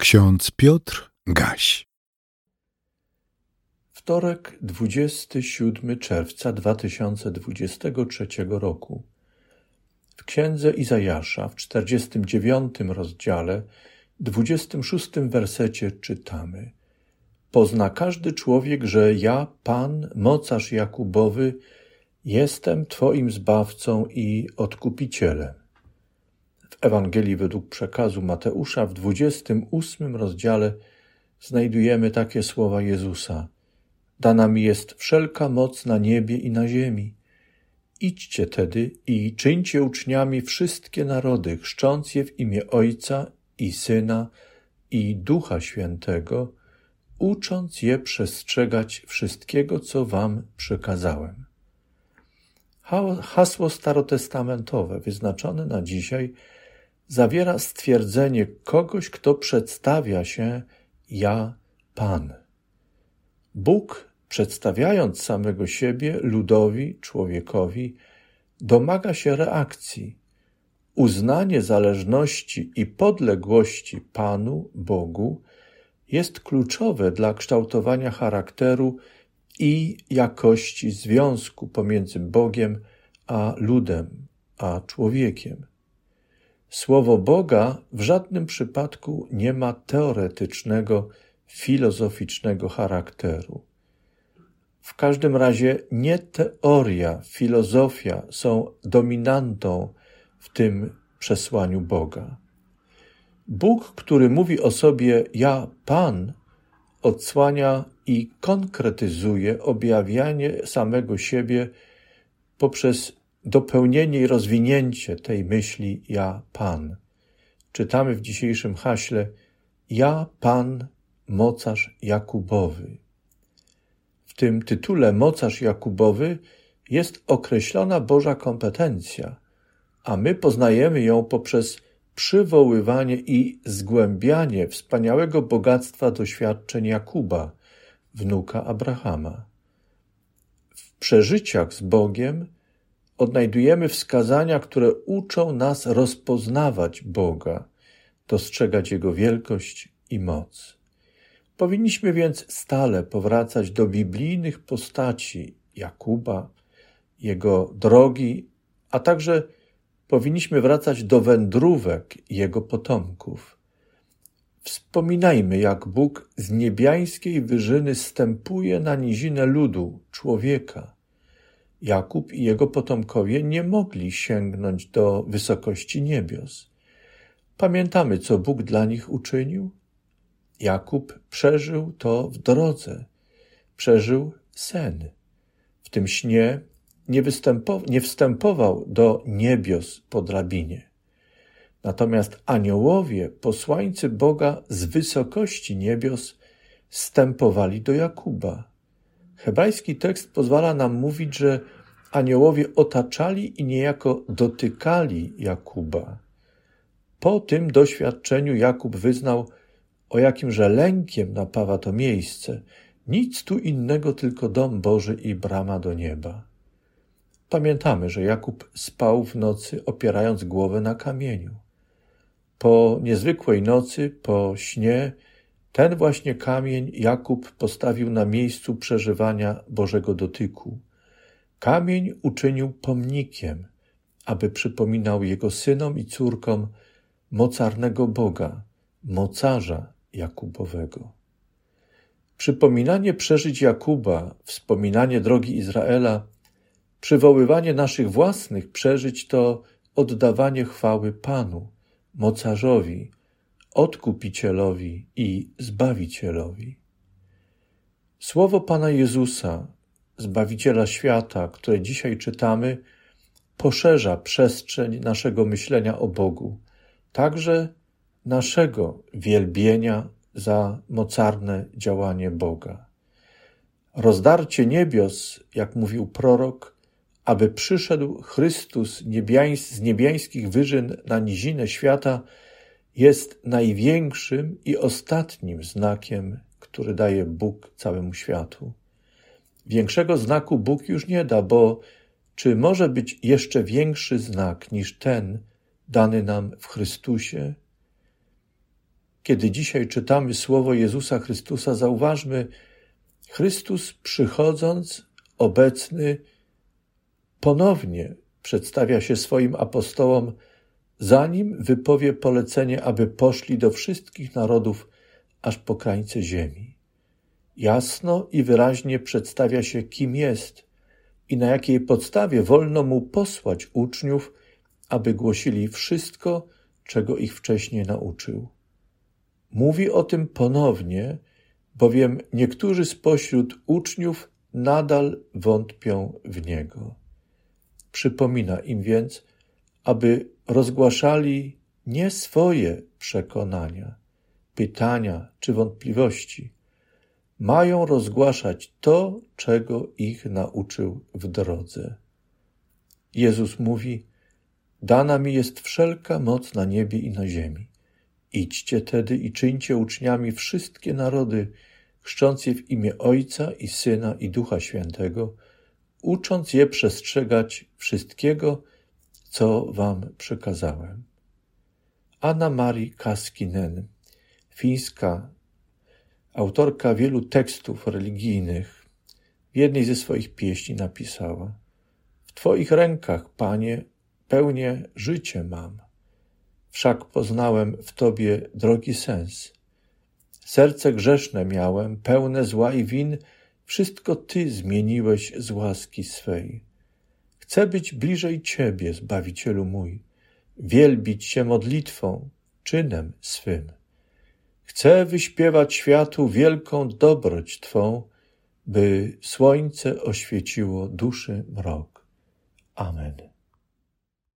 Ksiądz Piotr Gaś. Wtorek, 27 czerwca 2023 roku. W księdze Izajasza w 49 rozdziale, 26 wersecie czytamy: Pozna każdy człowiek, że ja, Pan, mocarz Jakubowy, jestem Twoim zbawcą i odkupicielem. Ewangelii według przekazu Mateusza w 28 rozdziale znajdujemy takie słowa Jezusa: Dana mi jest wszelka moc na niebie i na ziemi. Idźcie tedy i czyńcie uczniami wszystkie narody, chrzcząc je w imię Ojca i Syna i Ducha Świętego, ucząc je przestrzegać wszystkiego, co wam przekazałem. Hasło starotestamentowe wyznaczone na dzisiaj zawiera stwierdzenie kogoś, kto przedstawia się ja Pan. Bóg, przedstawiając samego siebie ludowi, człowiekowi, domaga się reakcji. Uznanie zależności i podległości Panu, Bogu, jest kluczowe dla kształtowania charakteru i jakości związku pomiędzy Bogiem a ludem, a człowiekiem. Słowo Boga w żadnym przypadku nie ma teoretycznego, filozoficznego charakteru. W każdym razie nie teoria, filozofia są dominantą w tym przesłaniu Boga. Bóg, który mówi o sobie ja Pan, odsłania i konkretyzuje objawianie samego siebie poprzez dopełnienie i rozwinięcie tej myśli ja Pan. Czytamy w dzisiejszym haśle Ja Pan, mocarz Jakubowy. W tym tytule mocarz Jakubowy jest określona Boża kompetencja, a my poznajemy ją poprzez przywoływanie i zgłębianie wspaniałego bogactwa doświadczeń Jakuba, wnuka Abrahama. W przeżyciach z Bogiem odnajdujemy wskazania, które uczą nas rozpoznawać Boga, dostrzegać Jego wielkość i moc. Powinniśmy więc stale powracać do biblijnych postaci Jakuba, jego drogi, a także powinniśmy wracać do wędrówek jego potomków. Wspominajmy, jak Bóg z niebiańskiej wyżyny stępuje na nizinę ludu, człowieka, Jakub i jego potomkowie nie mogli sięgnąć do wysokości niebios. Pamiętamy, co Bóg dla nich uczynił? Jakub przeżył to w drodze, przeżył sen. W tym śnie nie, nie wstępował do niebios po drabinie. Natomiast aniołowie, posłańcy Boga z wysokości niebios, wstępowali do Jakuba Hebrajski tekst pozwala nam mówić, że aniołowie otaczali i niejako dotykali Jakuba. Po tym doświadczeniu Jakub wyznał, o jakimże lękiem napawa to miejsce. Nic tu innego, tylko dom Boży i brama do nieba. Pamiętamy, że Jakub spał w nocy, opierając głowę na kamieniu. Po niezwykłej nocy, po śnie, ten właśnie kamień Jakub postawił na miejscu przeżywania Bożego dotyku. Kamień uczynił pomnikiem, aby przypominał jego synom i córkom mocarnego Boga, mocarza Jakubowego. Przypominanie przeżyć Jakuba, wspominanie drogi Izraela, przywoływanie naszych własnych przeżyć to oddawanie chwały Panu, mocarzowi, Odkupicielowi i Zbawicielowi. Słowo Pana Jezusa, Zbawiciela świata, które dzisiaj czytamy, poszerza przestrzeń naszego myślenia o Bogu, także naszego wielbienia za mocarne działanie Boga. Rozdarcie niebios, jak mówił prorok, aby przyszedł Chrystus z niebiańskich wyżyn na nizinę świata, jest największym i ostatnim znakiem, który daje Bóg całemu światu. Większego znaku Bóg już nie da, bo czy może być jeszcze większy znak niż ten dany nam w Chrystusie? kiedy dzisiaj czytamy słowo Jezusa Chrystusa, zauważmy, Chrystus przychodząc, obecny, ponownie przedstawia się swoim apostołom, zanim wypowie polecenie, aby poszli do wszystkich narodów aż po krańce ziemi. Jasno i wyraźnie przedstawia się, kim jest i na jakiej podstawie wolno mu posłać uczniów, aby głosili wszystko, czego ich wcześniej nauczył. Mówi o tym ponownie, bowiem niektórzy spośród uczniów nadal wątpią w niego. Przypomina im więc, aby rozgłaszali nie swoje przekonania, pytania czy wątpliwości. Mają rozgłaszać to, czego ich nauczył w drodze. Jezus mówi: Dana mi jest wszelka moc na niebie i na ziemi. Idźcie tedy i czyńcie uczniami wszystkie narody, chrzcząc je w imię Ojca i Syna i Ducha Świętego, ucząc je przestrzegać wszystkiego, co wam przekazałem. Anna Marii Kaskinen, fińska autorka wielu tekstów religijnych, w jednej ze swoich pieśni napisała: W Twoich rękach, Panie, pełnię życie mam. Wszak poznałem w Tobie drogi sens. Serce grzeszne miałem, pełne zła i win, wszystko Ty zmieniłeś z łaski swej. Chcę być bliżej Ciebie, Zbawicielu mój, wielbić się modlitwą, czynem swym. Chcę wyśpiewać światu wielką dobroć Twą, by słońce oświeciło duszy mrok. Amen.